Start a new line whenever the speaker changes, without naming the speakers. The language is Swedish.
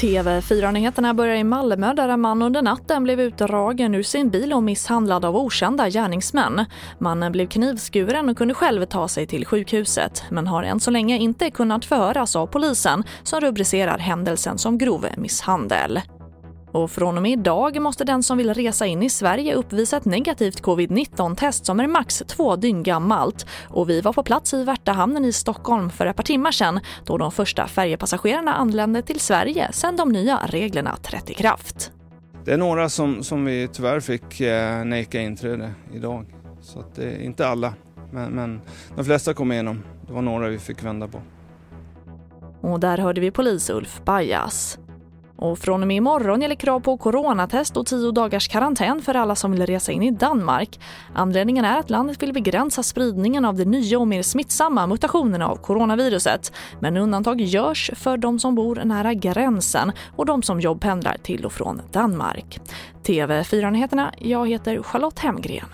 TV4-nyheterna börjar i Malmö där en man under natten blev utdragen ur sin bil och misshandlad av okända gärningsmän. Mannen blev knivskuren och kunde själv ta sig till sjukhuset men har än så länge inte kunnat förhöras av polisen som rubricerar händelsen som grov misshandel. Och från och med idag måste den som vill resa in i Sverige uppvisa ett negativt covid-19-test som är max två dygn gammalt. Och vi var på plats i Värtahamnen i Stockholm för ett par timmar sedan då de första färjepassagerarna anlände till Sverige sedan de nya reglerna trätt i kraft.
Det är några som, som vi tyvärr fick eh, neka inträde idag. Så att det är inte alla, men, men de flesta kom igenom. Det var några vi fick vända på.
Och där hörde vi polis Ulf Bajas. Och från och med imorgon gäller krav på coronatest och tio dagars karantän för alla som vill resa in i Danmark. Anledningen är att landet vill begränsa spridningen av de nya och mer smittsamma mutationerna av coronaviruset. Men undantag görs för de som bor nära gränsen och de som jobbpendlar till och från Danmark. TV4-nyheterna, jag heter Charlotte Hemgren.